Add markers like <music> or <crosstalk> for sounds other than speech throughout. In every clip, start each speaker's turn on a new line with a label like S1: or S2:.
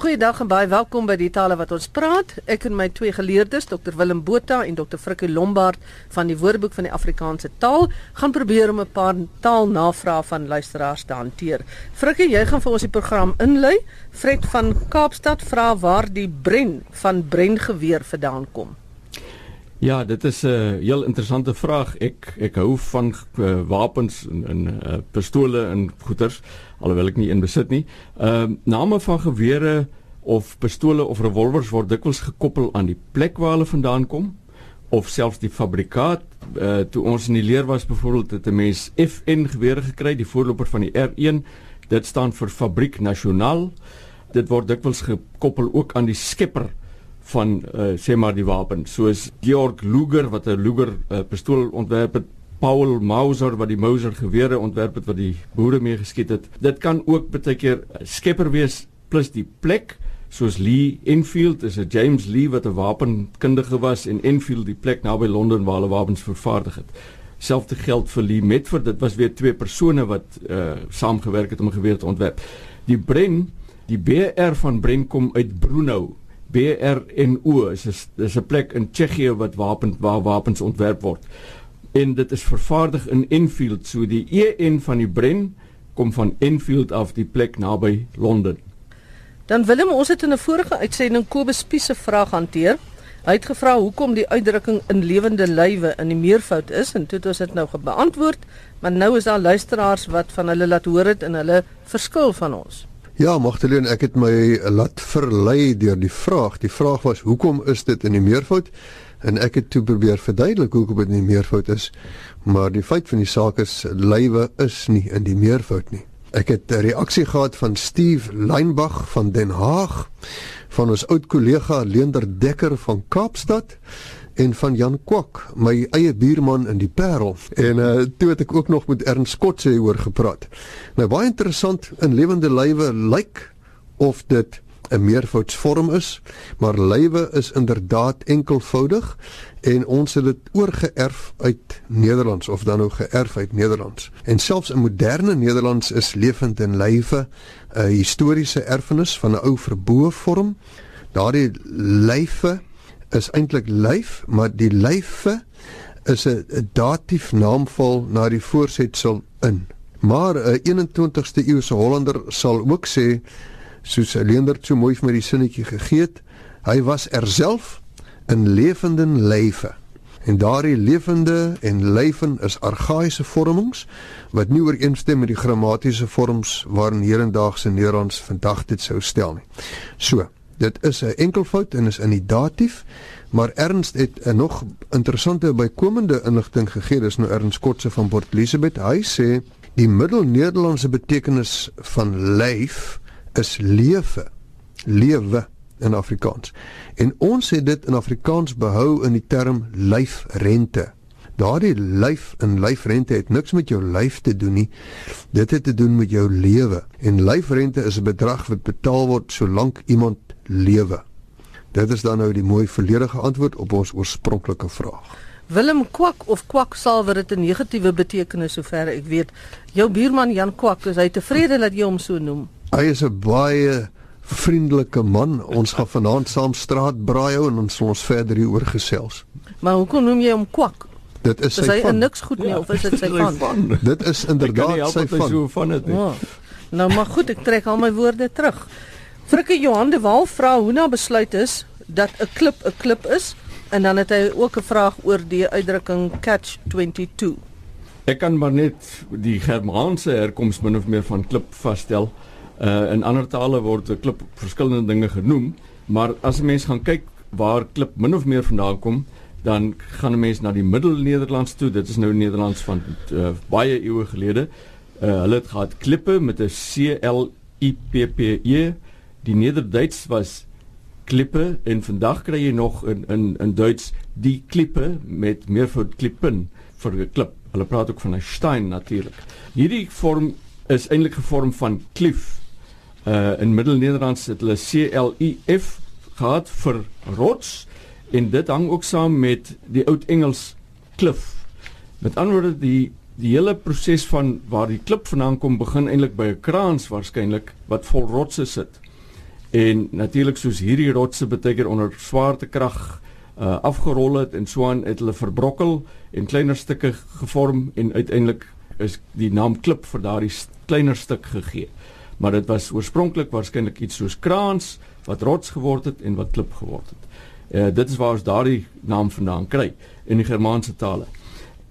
S1: Goeiedag en baie welkom by die tale wat ons praat. Ek en my twee geleerdes, Dr Willem Botha en Dr Frikkie Lombard van die Woordeboek van die Afrikaanse taal, gaan probeer om 'n paar taalnavrae van luisteraars te hanteer. Frikkie, jy gaan vir ons die program inlei. Fred van Kaapstad vra waar die bren van brengeweer vandaan kom.
S2: Ja, dit is 'n uh, heel interessante vraag. Ek ek hou van uh, wapens en en uh, pistole en goeters alhoewel ek nie een besit nie. Ehm uh, name van gewere of pistole of revolvers word dikwels gekoppel aan die plek waar hulle vandaan kom of selfs die fabrikaat. Uh, toe ons in die leer was byvoorbeeld het 'n mens FN gewere gekry, die voorloper van die R1. Dit staan vir Fabriek Nasionaal. Dit word dikwels gekoppel ook aan die skepper van uh, sê maar die wapen soos Georg Luger wat 'n Luger uh, pistool ontwerp het Paul Mauser wat die Mauser gewere ontwerp het wat die boere mee geskiet het. Dit kan ook baie keer skepper wees plus die plek soos Lee Enfield is 'n James Lee wat 'n wapenkundige was en Enfield die plek naby Londen waar hulle wapens vervaardig het. Selfde geld vir Lee Metford dit was weer twee persone wat uh, saamgewerk het om 'n geweer te ontwerp. Die Bren die BR van Bren kom uit Brunau BRNO is is 'n plek in Tsjechië wat wapens waar wapens ontwerp word. En dit is vervaardig in Enfield, so die EN van die Bren kom van Enfield af die plek naby Londen.
S1: Dan Willem, ons het in 'n vorige uitsending Kobus Spies se vraag hanteer. Hy het gevra hoekom die uitdrukking in lewende lywe in die meervoud is en toe het ons dit nou beantwoord, maar nou is daar luisteraars wat van hulle laat hoor het en hulle verskil van ons.
S3: Ja, Magdalene, ek het my laat verlei deur die vraag. Die vraag was: "Hoekom is dit in die meervoud?" En ek het toe probeer verduidelik hoekom dit in die meervoud is. Maar die feit van die saak is lywe is nie in die meervoud nie. Ek het 'n reaksie gehad van Steve Leinbach van Den Haag, van ons oud kollega Leender Dekker van Kaapstad en van Jan Kwak, my eie buurman in die Parel. En uh toe het ek ook nog met Ernst Kotse oor gepraat. Nou baie interessant in lewende lywe lyk of dit 'n meervoudsvorm is, maar lywe is inderdaad enkelvoudig en ons het dit oorgeerf uit Nederlands of dan nou geerf uit Nederlands. En selfs in moderne Nederlands is lewend en lywe 'n historiese erfenis van 'n ou verboë vorm. Daardie lywe is eintlik lyf, maar die lyfe is 'n datief naamval na die voorsetsel in. Maar 'n 21ste eeuse Hollander sal ook sê soos Leender so mooi my die sinnetjie gegee het, hy was erself in lewende lyfe. En daardie lewende en lyfen is argaïese vormings wat nie ooreenstem met die grammatiese vorms waarin hedendaagse Nederlands vandag dit sou stel nie. So, dit is 'n enkelvoud en is in die datief maar Ernst het 'n nog interessante bykomende inligting gegee. Dis nou Ernst Kotse van Port Elizabeth. Hy sê die middelnederlandse betekenis van lyf is lewe. Lewe in Afrikaans. En ons het dit in Afrikaans behou in die term lyfrente Daardie lyf en lyfrente het niks met jou lyf te doen nie. Dit het te doen met jou lewe. En lyfrente is 'n bedrag wat betaal word solank iemand lewe. Dit is dan nou die mooi volledige antwoord op ons oorspronklike vraag.
S1: Willem Kwak of Kwaksalwer het 'n negatiewe betekenis sover ek weet. Jou buurman Jan Kwak, is hy tevrede dat jy hom so noem?
S3: Hy is 'n baie vriendelike man. Ons gaan vanaand saam straat braai hou en ons sal ons verder hieroor gesels.
S1: Maar hoekom noem jy hom Kwak?
S3: Dit is sy
S1: van. Is
S3: hy
S1: niks goed nie ja, of is dit sy <laughs> van?
S3: van? Dit is inderdaad sy van.
S2: So van dit.
S1: Oh. Nou maar goed, ek trek al my woorde terug. Frikke Johan de Wal vra hoe na besluit is dat 'n klip 'n klip is en dan het hy ook 'n vraag oor die uitdrukking catch 22.
S2: Ek kan maar net die Germaanse herkoms min of meer van klip vasstel. Uh in ander tale word 'n klip verskillende dinge genoem, maar as 'n mens gaan kyk waar klip min of meer vandaan kom, dan gaan 'n mens na die Middelnederlands toe. Dit is nou Nederlands van uh, baie eeue gelede. Uh hulle het gehad klippe met 'n C L I P P E die Nederduits was klippe en vandag kry jy nog in in in Duits die klippe met meervoud klippen vir 'n klip. Hulle praat ook van 'n stein natuurlik. Hierdie vorm is eintlik gevorm van klif. Uh in Middelnederlands het hulle C L I F gehad vir rots en dit hang ook saam met die oud Engels cliff. Met ander woorde die die hele proses van waar die klip vandaan kom begin eintlik by 'n kraans waarskynlik wat vol rotse sit en natuurlik soos hierdie rotse baie keer onder swaartekrag uh afgerol het en so aan het hulle verbrokkel en kleiner stukke gevorm en uiteindelik is die naam klip vir daardie kleiner stuk gegee. Maar dit was oorspronklik waarskynlik iets soos kraans wat rots geword het en wat klip geword het. Uh dit is waar ons daardie naam vandaan kry in die Germaanse tale.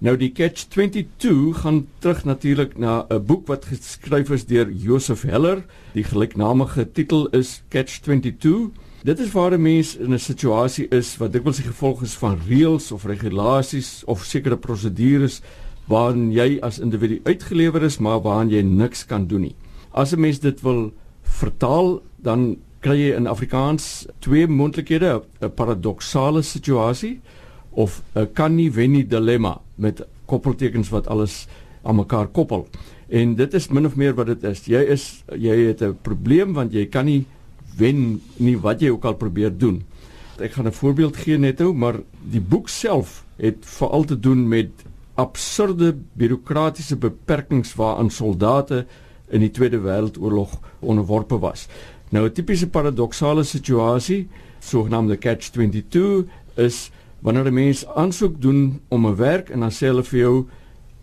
S2: Nou die Catch 22 gaan terug natuurlik na 'n boek wat geskryf is deur Joseph Heller. Die gelyknamige titel is Catch 22. Dit is waar 'n mens in 'n situasie is wat dikwels die gevolg is van reëls of regulasies of sekere prosedures waarin jy as individu uitgelewer is maar waarin jy niks kan doen nie. As 'n mens dit wil vertaal, dan kry jy in Afrikaans twee moontlikhede, 'n paradoksale situasie of 'n kan nie wen nie dilemma met koppeltekens wat alles aan mekaar koppel. En dit is min of meer wat dit is. Jy is jy het 'n probleem want jy kan nie wen nie wat jy ook al probeer doen. Ek gaan 'n voorbeeld gee net nou, maar die boek self het veral te doen met absurde bureaukratiese beperkings waaraan soldate in die Tweede Wêreldoorlog onderworpe was. Nou 'n tipiese paradoksale situasie, sogenaamde catch 22, is wanneer 'n mens aansoek doen om 'n werk en dan sê hulle vir jou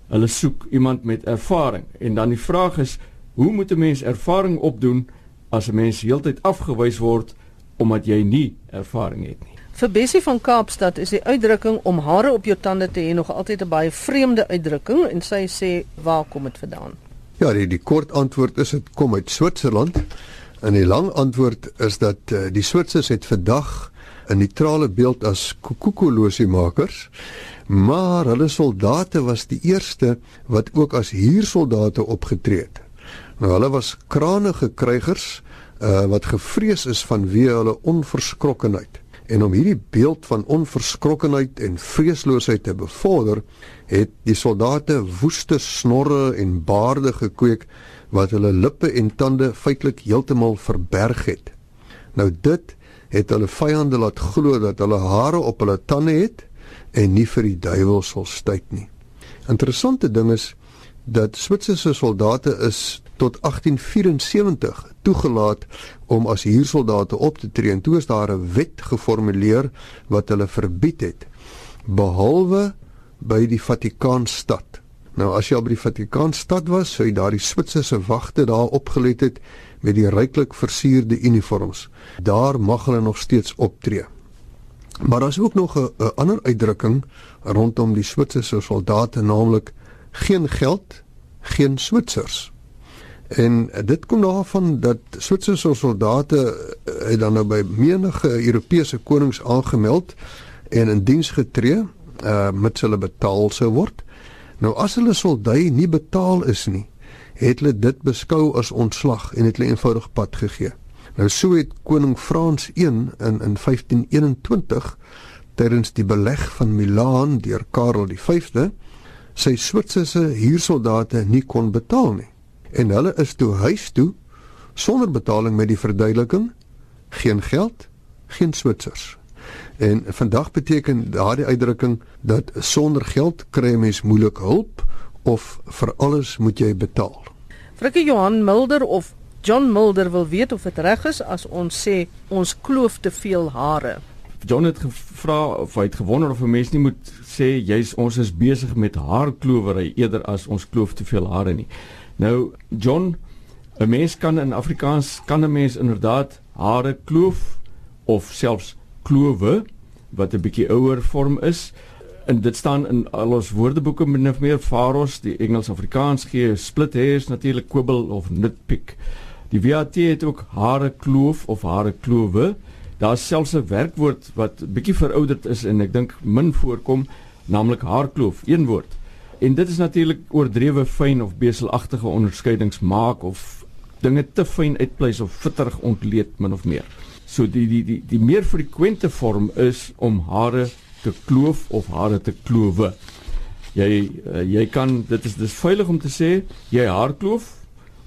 S2: hulle soek iemand met ervaring en dan die vraag is hoe moet 'n mens ervaring opdoen as 'n mens heeltyd afgewys word omdat jy nie ervaring het nie.
S1: Vir Bessie van Kaapstad is die uitdrukking om hare op jou tande te hê nog altyd 'n baie vreemde uitdrukking en sy sê waar kom dit vandaan?
S3: Ja, die, die kort antwoord is dit kom uit Switserland. En die lang antwoord is dat uh, die Switsers het vandag 'n neutrale beeld as kokokolosiemakers, maar hulle soldate was die eerste wat ook as huursoldate opgetree het. Nou hulle was kranige krygers uh, wat gevrees is vanweë hulle onverskrokkenheid. En om hierdie beeld van onverskrokkenheid en vreesloosheid te bevorder, het die soldate woeste snorre en baarde gekweek wat hulle lippe en tande feitelik heeltemal verberg het. Nou dit het hulle vyande laat glo dat hulle hare op hulle tande het en nie vir die duiwel sal stuit nie. Interessante ding is dat Switserse soldate is tot 1874 toegelaat om as huursoldate op te tree en toe is daar 'n wet geformuleer wat hulle verbied het behalwe by die Vatikaanstad. Nou as jy al by die Vatikaanstad was, sou jy daardie Switserse wagte daar opgelet het met die ryklik versierde uniforms. Daar mag hulle nog steeds optree. Maar daar's ook nog 'n ander uitdrukking rondom die Switserse soldate, naamlik geen geld, geen Switsers. En dit kom daarvan dat Switserse soldate eh, het dan nou by menige Europese konings aangemeld en in diens getree, uh met hulle betaal sou word. Nou as hulle soldai nie betaal is nie, het hulle dit beskou as ontslag en het hulle eenvoudig pad gegee. Nou so het koning Frans I in in 1521 tydens die beleg van Milaan deur Karel V sy Switserse huursoldate nie kon betaal nie en hulle is toe huis toe sonder betaling met die verduideliking geen geld, geen Switsers. En vandag beteken daardie uitdrukking dat sonder geld kry mens moeilik hulp of vir alles moet jy betaal.
S1: Frikkie Johan Mulder of John Mulder wil weet of dit reg is as ons sê ons kloof te veel hare.
S2: John het gevra of hy het gewonder of 'n mens nie moet sê jy's ons is besig met haarklowery eerder as ons kloof te veel hare nie. Nou John, 'n mens kan in Afrikaans kan 'n mens inderdaad hare kloof of selfs klowe wat 'n bietjie ouer vorm is. En dit staan in al ons woordeboeke min of meer Faros, die Engels Afrikaans gee split hairs natuurlik kwibbel of nitpick. Die WAT het ook hare kloof of hare klowe. Daar's selfs 'n werkwoord wat bietjie verouderd is en ek dink min voorkom, naamlik haarkloof, een woord. En dit is natuurlik oordrewe fyn of beselagtige onderskeidings maak of dinge te fyn uitpleis of fitterig ontleed min of meer. So die die die die meer frekwente vorm is om hare te kloof of hare te klowe. Jy uh, jy kan dit is dis veilig om te sê jy haar kloof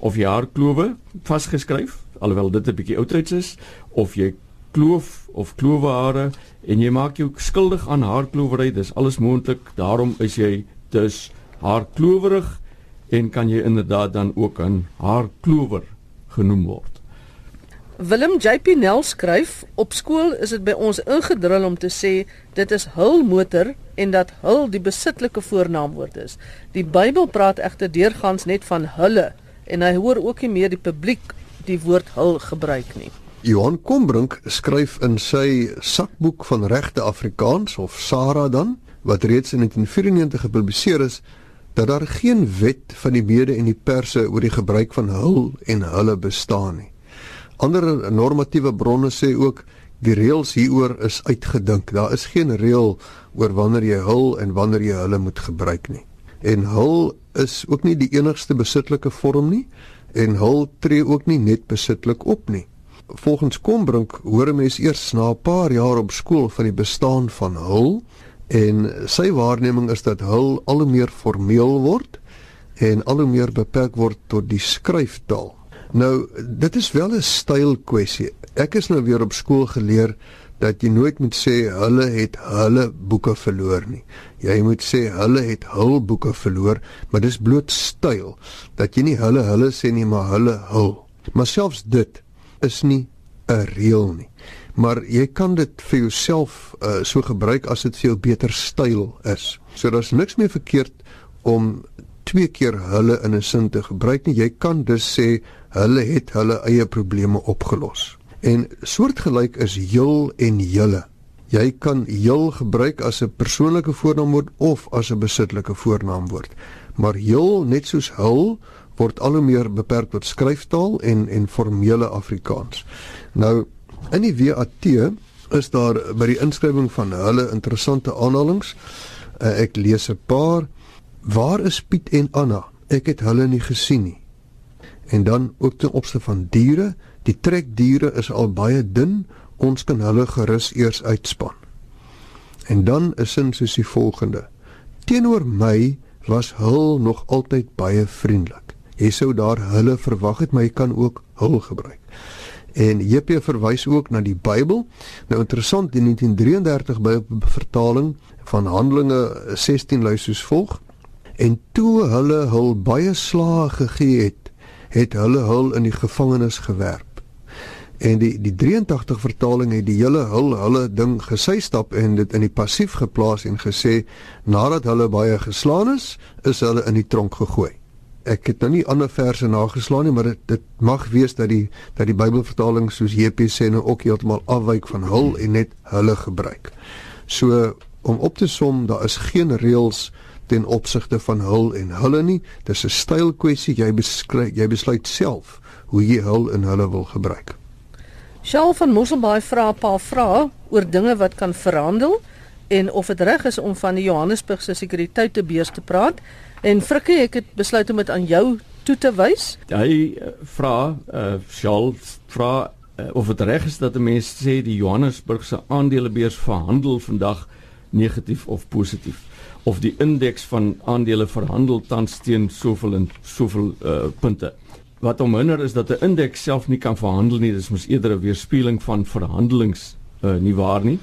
S2: of jy haar klowe vasgeskryf alhoewel dit 'n bietjie oudtyds is of jy kloof of klowe hare en jy maak jou skuldig aan haar klowery dis alles moontlik daarom is jy dus haar klowerig en kan jy inderdaad dan ook aan haar klower genoem word.
S1: Willem JP Nel skryf op skool is dit by ons ingedrul om te sê dit is hul motor en dat hul die besittelike voornaamwoord is. Die Bybel praat egter deurgangs net van hulle en hy hoor ook nie meer die publiek die woord hul gebruik nie.
S3: Johan Kombrink skryf in sy sakboek van regte Afrikaans of Sara dan wat reeds in 1994 gepubliseer is dat daar geen wet van die mede en die perse oor die gebruik van hul en hulle bestaan nie. Ander normatiewe bronne sê ook die reëls hieroor is uitgedink. Daar is geen reël oor wanneer jy hul en wanneer jy hulle moet gebruik nie. En hul is ook nie die enigste besittelike vorm nie en hul tree ook nie net besittelik op nie. Volgens Kombrink hoor 'n mens eers na 'n paar jaar op skool van die bestaan van hul en sy waarneming is dat hul al hoe meer formeel word en al hoe meer beperk word tot die skryftaal. Nou, dit is wel 'n styl kwessie. Ek is nou weer op skool geleer dat jy nooit moet sê hulle het hulle boeke verloor nie. Jy moet sê hulle het hul boeke verloor, maar dis bloot styl dat jy nie hulle hulle sê nie, maar hulle hul. Maar selfs dit is nie 'n reël nie. Maar jy kan dit vir jouself uh, so gebruik as dit vir jou beter styl is. So daar's niks meer verkeerd om twee keer hulle in 'n sin te gebruik nie. Jy kan dus sê hulle het hulle eie probleme opgelos. En soortgelyk is jul en julle. Jy kan jul gebruik as 'n persoonlike voornaamwoord of as 'n besittelike voornaamwoord. Maar jul net soos hul word al hoe meer beperk tot skryftaal en en formele Afrikaans. Nou in die WAT is daar by die inskrywing van hulle interessante aanhalinge. Uh, ek lees 'n paar Waar is Piet en Anna? Ek het hulle nie gesien nie. En dan ook ten opsigte van diere, die trekdiere is al baie dun, ons kan hulle gerus eers uitspan. En dan is sin soos die volgende: Teenoor my was hul nog altyd baie vriendelik. Jy sou daar hulle verwag het, maar jy kan ook hul gebruik. En JP verwys ook na die Bybel. Nou interessant, die 1933 Bybel vertaling van Handelinge 16 lui soos volg: En toe hulle hul baie slae gegee het, het hulle hul in die gevangenis gewerp. En die die 83 vertaling het die hele hul hulle ding gesy stap en dit in die passief geplaas en gesê nadat hulle baie geslaan is, is hulle in die tronk gegooi. Ek het nou nie ander verse nageslaan nie, maar dit dit mag wees dat die dat die Bybelvertaling soos JP sê nou ook heeltemal afwyk van hul en net hulle gebruik. So om op te som, daar is geen reëls ten opsigte van hul en hulle nie. Dis 'n stylkwessie. Jy beskryf jy besluit self hoe jy hul en hulle wil gebruik.
S1: Shaal van Mosselbaai vra 'n paar vrae oor dinge wat kan verhandel en of dit reg is om van die Johannesburgse sekuriteitebeurs te praat. En Frikkie, ek het besluit om dit aan jou toe te wys.
S2: Hy uh, vra, uh, Shaal vra uh, of dit reg is dat 'n mens sê die Johannesburgse aandelebeurs verhandel vandag negatief of positief of die indeks van aandele verhandel tans teen soveel en soveel uh, punte. Wat omhinder is dat 'n indeks self nie kan verhandel nie, dis mos eerder 'n weerspieëling van verhandelings uh, nie waar nie.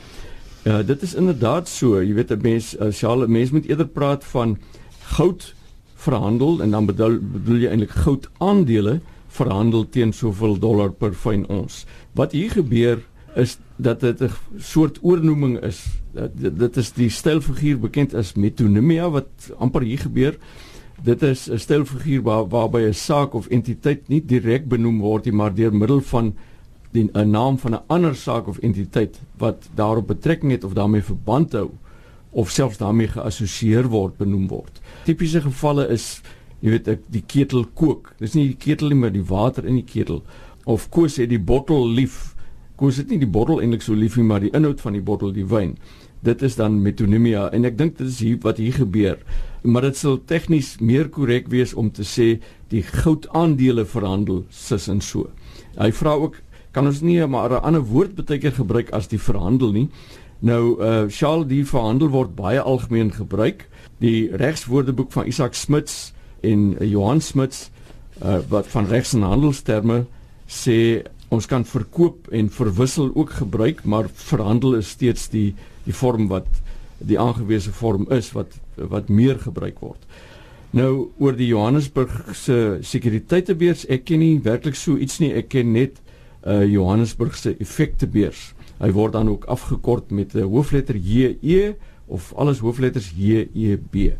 S2: Uh, dit is inderdaad so, jy weet 'n mens uh, jy 'n mens moet eerder praat van goud verhandel en dan bedoel, bedoel jy eintlik goud aandele verhandel teen soveel dollar per fyn ons. Wat hier gebeur is dat dit 'n soort oornoeming is. Dit, dit is die stylfiguur bekend as metonymia wat amper hier gebeur. Dit is 'n stylfiguur waar waarby 'n saak of entiteit nie direk benoem word nie, maar deur middel van 'n naam van 'n ander saak of entiteit wat daarop betrekking het of daarmee verband hou of selfs daarmee geassosieer word benoem word. Tipiese gevalle is jy weet ek die ketel kook. Dis nie die ketel nie, maar die water in die ketel. Of Koos het die bottel lief koos dit nie die bottel eintlik so lief nie, maar die inhoud van die bottel, die wyn. Dit is dan metonymia en ek dink dit is hier wat hier gebeur. Maar dit sal tegnies meer korrek wees om te sê die goudaandele verhandel sis en so. Hy vra ook kan ons nie maar 'n ander woord baie keer gebruik as die verhandel nie. Nou uh Charles die verhandel word baie algemeen gebruik. Die regswoordeboek van Isak Smuts en Johan Smuts uh wat van regs en handelsterme sê ons kan verkoop en verwissel ook gebruik, maar verhandel is steeds die die vorm wat die aangewese vorm is wat wat meer gebruik word. Nou oor die Johannesburg se sekuriteitebeurs, ek ken nie werklik so iets nie. Ek ken net uh Johannesburgse effektebeurs. Hy word dan ook afgekort met 'n hoofletter JE of alles hoofletters JEB.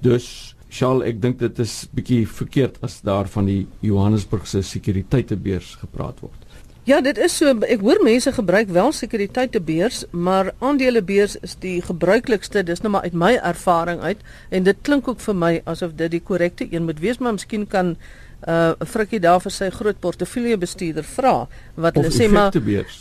S2: Dus Charles, ek dink dit is bietjie verkeerd as daar van die Johannesburgse sekuriteitebeurs gepraat word.
S1: Ja, dit is so ek hoor mense gebruik wel sekuriteitebeurs, maar aandelebeurs is die gebruiklikste. Dis nou maar uit my ervaring uit en dit klink ook vir my asof dit die korrekte een moet wees, maar miskien kan uh Frikkie daar vir sy groot portefeulje bestuurder vra wat hulle sê maar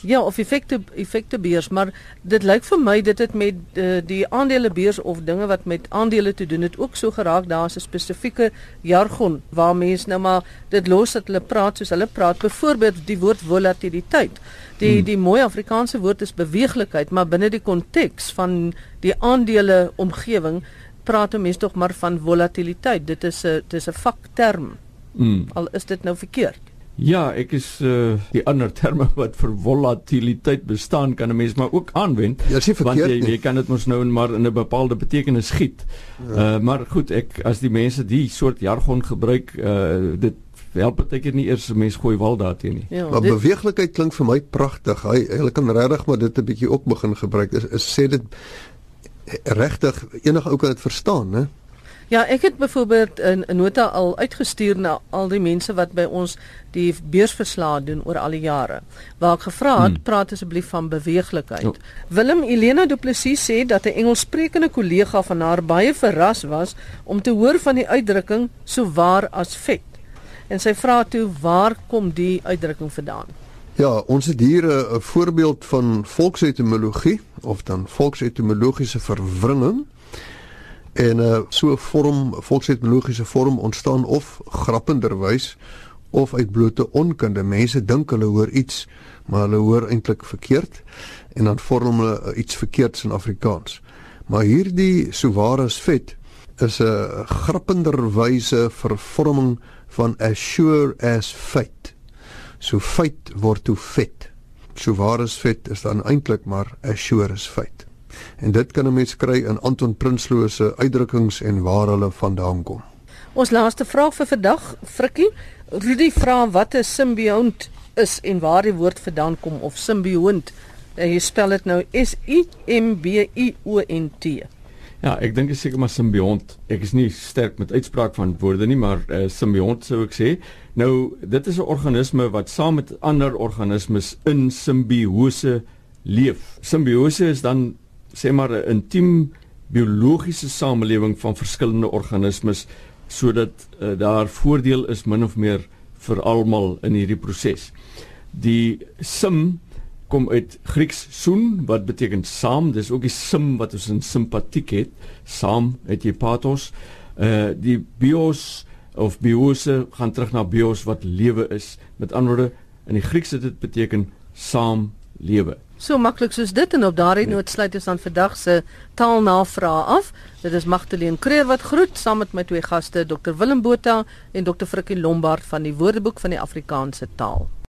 S1: ja of effekte effekte beurs maar dit lyk vir my dit het met uh, die aandelebeurs of dinge wat met aandele te doen het ook so geraak. Daar's 'n spesifieke jargon waar mense nou maar dit los dat hulle praat soos hulle praat. Byvoorbeeld die woord volatiliteit. Die hmm. die mooi Afrikaanse woord is beweeglikheid maar binne die konteks van die aandele omgewing praat mense tog maar van volatiliteit. Dit is 'n dis 'n vakterm Mm. Al is dit nou verkeerd.
S2: Ja, ek is uh die ander terme wat vir volatiliteit bestaan kan 'n mens maar ook aanwend.
S3: Ja, verkeerd,
S2: want jy jy kan dit mos nou maar in 'n bepaalde betekenis giet. Ja. Uh maar goed, ek as die mense die soort jargon gebruik, uh dit help dit ek nie eers mense gooi wal daarteen nie.
S3: Ja, maar dit... beweeglikheid klink vir my pragtig. Hy hulle kan regtig maar dit 'n bietjie ook begin gebruik. Is, is sê dit regtig enige ou kan dit verstaan, né?
S1: Ja, ek het byvoorbeeld 'n nota al uitgestuur na al die mense wat by ons die beursverslae doen oor al die jare. Waar ek gevra het, hmm. praat asseblief van beweeglikheid. Jo. Willem Elena Du Plessis sê dat 'n Engelssprekende kollega van haar baie verras was om te hoor van die uitdrukking so waar as vet. En sy vra toe, waar kom die uitdrukking vandaan?
S3: Ja, ons het hier 'n voorbeeld van volksetimologie of dan volksetimologiese verwringing. En uh so 'n vorm, volksetnologiese vorm ontstaan of grappenderwys of uit blote onkunde. Mense dink hulle hoor iets, maar hulle hoor eintlik verkeerd en dan vorm hulle uh, iets verkeerds in Afrikaans. Maar hierdie sowares vet is 'n grappenderwyse vervorming van as sure as fate. So feit word toe vet. Sowares vet is dan eintlik maar as sure as fate. En dit kan 'n mens kry in Anton Prinsloo se uitdrukkings en waar hulle vandaan kom.
S1: Ons laaste vraag vir vandag, Frikkie. Rudy vra wat 'n simbiont is en waar die woord vandaan kom of simbiont. Jy spel dit nou S I M B I O N T.
S2: Ja, ek dink dit is seker maar simbiont. Ek is nie sterk met uitspraak van woorde nie, maar uh, simbiont sou ek sê. Nou, dit is 'n organisme wat saam met ander organismes in simbiose leef. Simbiose is dan sê maar 'n intiem biologiese samelewing van verskillende organismes sodat uh, daar voordeel is min of meer vir almal in hierdie proses. Die sim kom uit Grieks soen wat beteken saam, dis ook die sim wat ons in simpatiek het, saam het jy pathos. Uh die bios of biose gaan terug na bios wat lewe is. Met ander woorde in die Grieks het dit beteken saam lewe.
S1: So maklik soos dit en op daardie noot sluit ons aan vandag se taalnavraag af. Dit is Magdalene Creer wat groet saam met my twee gaste Dr Willem Botha en Dr Frikkie Lombard van die Woordeboek van die Afrikaanse taal.